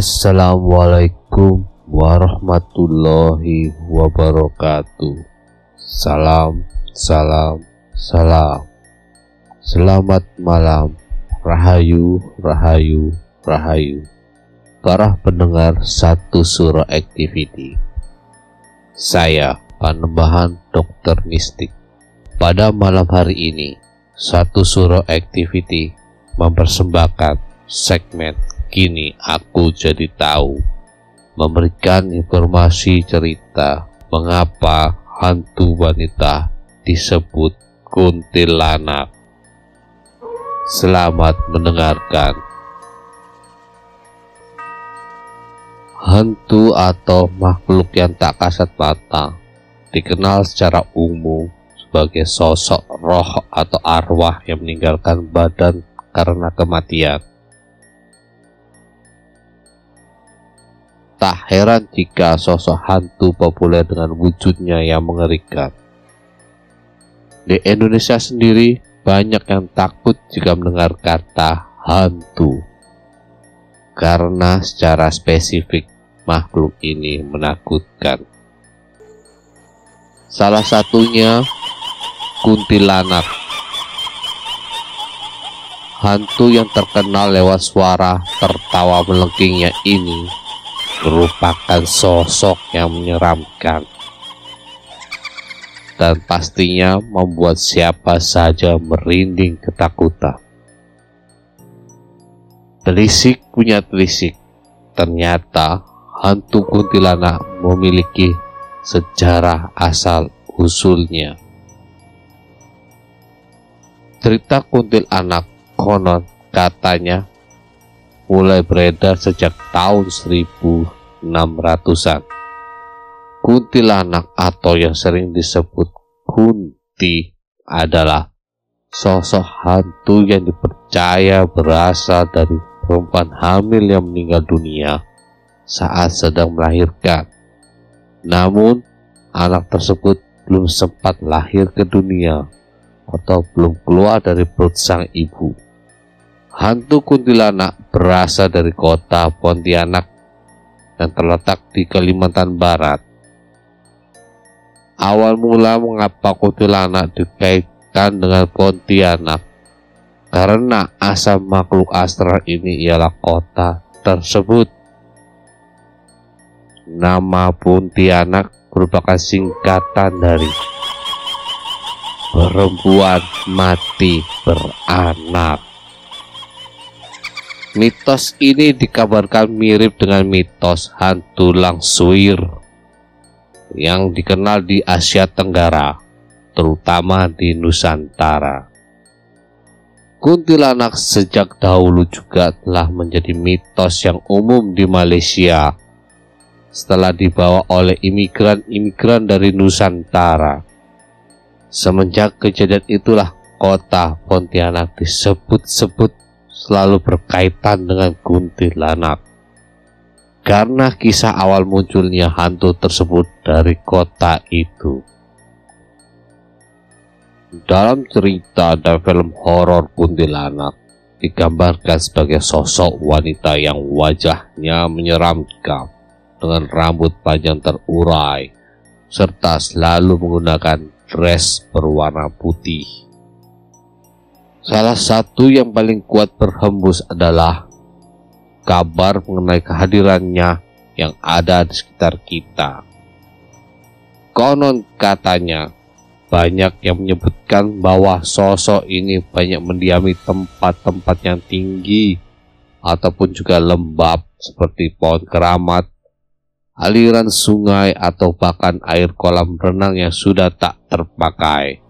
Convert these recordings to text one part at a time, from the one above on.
Assalamualaikum warahmatullahi wabarakatuh. Salam, salam, salam. Selamat malam, rahayu, rahayu, rahayu. Para pendengar satu surah activity. Saya Panembahan Dokter Mistik. Pada malam hari ini, satu surah activity mempersembahkan segmen Kini Aku Jadi Tahu memberikan informasi cerita mengapa hantu wanita disebut kuntilanak. Selamat mendengarkan. Hantu atau makhluk yang tak kasat mata dikenal secara umum sebagai sosok roh atau arwah yang meninggalkan badan karena kematian. Tak heran jika sosok hantu populer dengan wujudnya yang mengerikan. Di Indonesia sendiri, banyak yang takut jika mendengar kata hantu. Karena secara spesifik, makhluk ini menakutkan. Salah satunya kuntilanak. Hantu yang terkenal lewat suara tertawa melengkingnya ini merupakan sosok yang menyeramkan dan pastinya membuat siapa saja merinding ketakutan. Telisik punya telisik, ternyata hantu kuntilanak memiliki sejarah asal usulnya. Cerita kuntilanak konon katanya mulai beredar sejak tahun 1600-an. Kuntilanak atau yang sering disebut kunti adalah sosok hantu yang dipercaya berasal dari perempuan hamil yang meninggal dunia saat sedang melahirkan. Namun, anak tersebut belum sempat lahir ke dunia atau belum keluar dari perut sang ibu. Hantu kuntilanak berasal dari kota Pontianak dan terletak di Kalimantan Barat. Awal mula mengapa kuntilanak dikaitkan dengan Pontianak karena asal makhluk astral ini ialah kota tersebut. Nama Pontianak merupakan singkatan dari perempuan mati beranak. Mitos ini dikabarkan mirip dengan mitos hantu Langsuir yang dikenal di Asia Tenggara, terutama di Nusantara. Kuntilanak sejak dahulu juga telah menjadi mitos yang umum di Malaysia setelah dibawa oleh imigran-imigran dari Nusantara. Semenjak kejadian itulah kota Pontianak disebut-sebut selalu berkaitan dengan kuntilanak. karena kisah awal munculnya hantu tersebut dari kota itu. Dalam cerita dan film horor kuntilanak digambarkan sebagai sosok wanita yang wajahnya menyeramkan dengan rambut panjang terurai serta selalu menggunakan dress berwarna putih. Salah satu yang paling kuat berhembus adalah kabar mengenai kehadirannya yang ada di sekitar kita. Konon katanya, banyak yang menyebutkan bahwa sosok ini banyak mendiami tempat-tempat yang tinggi ataupun juga lembab seperti pohon keramat, aliran sungai atau bahkan air kolam renang yang sudah tak terpakai.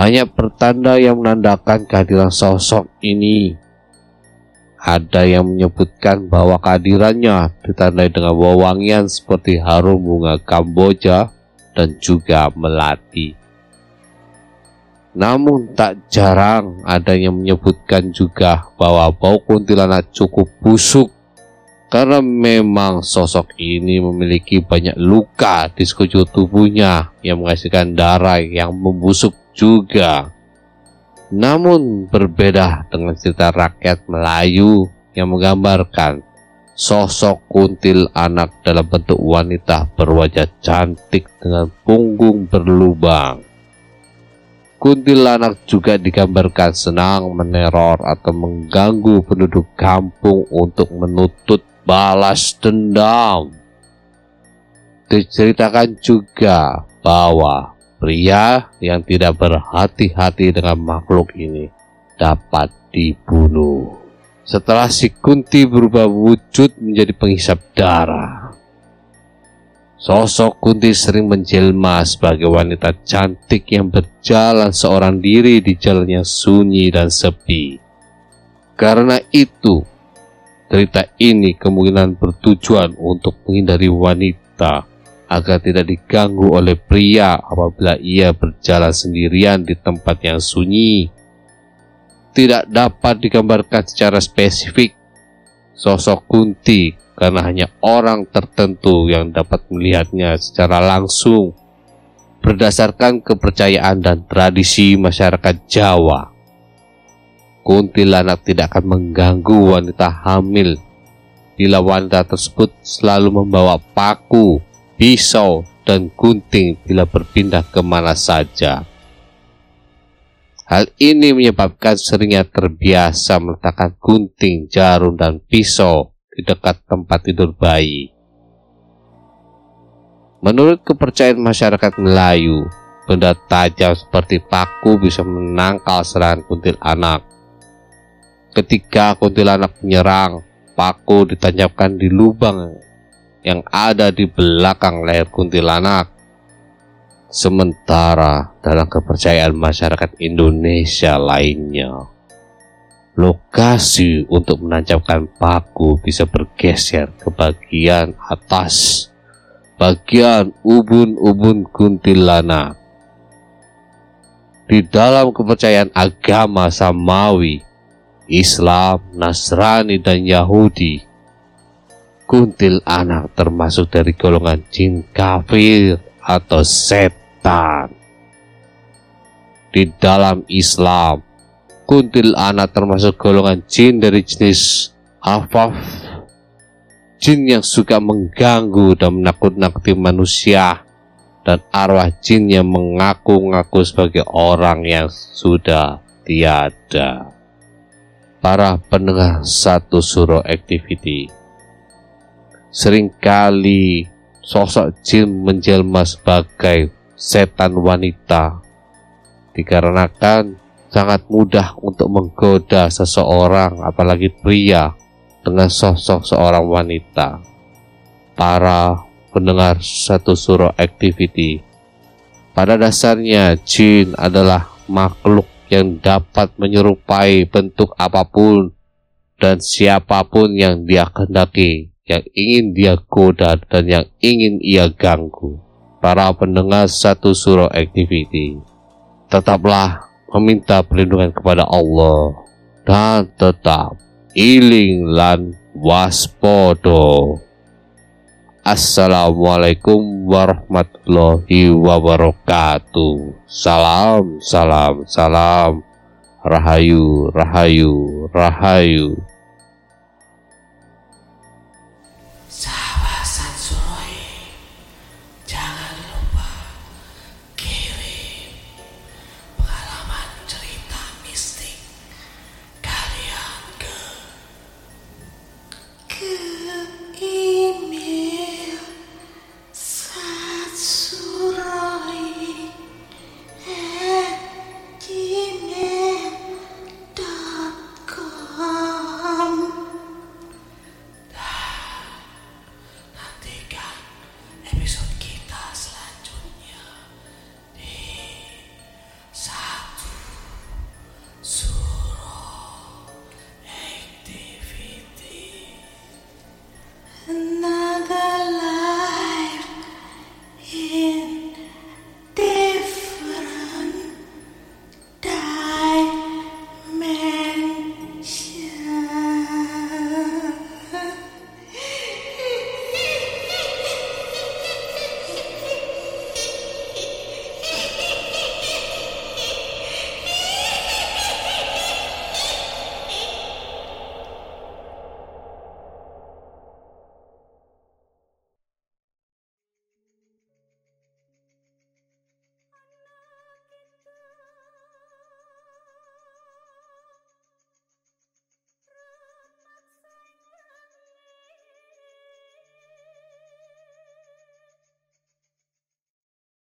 Banyak pertanda yang menandakan kehadiran sosok ini. Ada yang menyebutkan bahwa kehadirannya ditandai dengan wewangian seperti harum bunga Kamboja, dan juga melati. Namun tak jarang ada yang menyebutkan juga bahwa bau kuntilanak cukup busuk karena memang sosok ini memiliki banyak luka di sekujur tubuhnya yang menghasilkan darah yang membusuk juga. Namun berbeda dengan cerita rakyat Melayu yang menggambarkan sosok kuntil anak dalam bentuk wanita berwajah cantik dengan punggung berlubang. Kuntilanak juga digambarkan senang meneror atau mengganggu penduduk kampung untuk menuntut balas dendam. Diceritakan juga bahwa pria yang tidak berhati-hati dengan makhluk ini dapat dibunuh setelah si Kunti berubah wujud menjadi penghisap darah. Sosok Kunti sering menjelma sebagai wanita cantik yang berjalan seorang diri di jalan yang sunyi dan sepi. Karena itu, cerita ini kemungkinan bertujuan untuk menghindari wanita agar tidak diganggu oleh pria apabila ia berjalan sendirian di tempat yang sunyi tidak dapat digambarkan secara spesifik sosok Kunti karena hanya orang tertentu yang dapat melihatnya secara langsung berdasarkan kepercayaan dan tradisi masyarakat Jawa. Kuntilanak tidak akan mengganggu wanita hamil bila wanita tersebut selalu membawa paku, pisau, dan gunting bila berpindah ke mana saja. Hal ini menyebabkan seringnya terbiasa meletakkan gunting, jarum, dan pisau di dekat tempat tidur bayi. Menurut kepercayaan masyarakat Melayu, benda tajam seperti paku bisa menangkal serangan kuntil anak. Ketika kuntil anak menyerang, paku ditancapkan di lubang yang ada di belakang leher kuntilanak Sementara dalam kepercayaan masyarakat Indonesia lainnya, lokasi untuk menancapkan paku bisa bergeser ke bagian atas, bagian ubun-ubun kuntilanak. Di dalam kepercayaan agama Samawi, Islam, Nasrani, dan Yahudi, kuntil anak termasuk dari golongan jin kafir atau set setan. Di dalam Islam, kuntil anak termasuk golongan jin dari jenis afaf, jin yang suka mengganggu dan menakut-nakuti manusia, dan arwah jin yang mengaku-ngaku sebagai orang yang sudah tiada. Para pendengar satu suruh activity sering kali sosok jin menjelma sebagai setan wanita dikarenakan sangat mudah untuk menggoda seseorang apalagi pria dengan sosok seorang wanita. Para pendengar satu surah activity pada dasarnya jin adalah makhluk yang dapat menyerupai bentuk apa pun dan siapa pun yang dia kehendaki yang ingin dia goda dan yang ingin ia ganggu para pendengar satu surah activity. Tetaplah meminta perlindungan kepada Allah dan tetap iling lan waspodo. Assalamualaikum warahmatullahi wabarakatuh. Salam, salam, salam. Rahayu, rahayu, rahayu.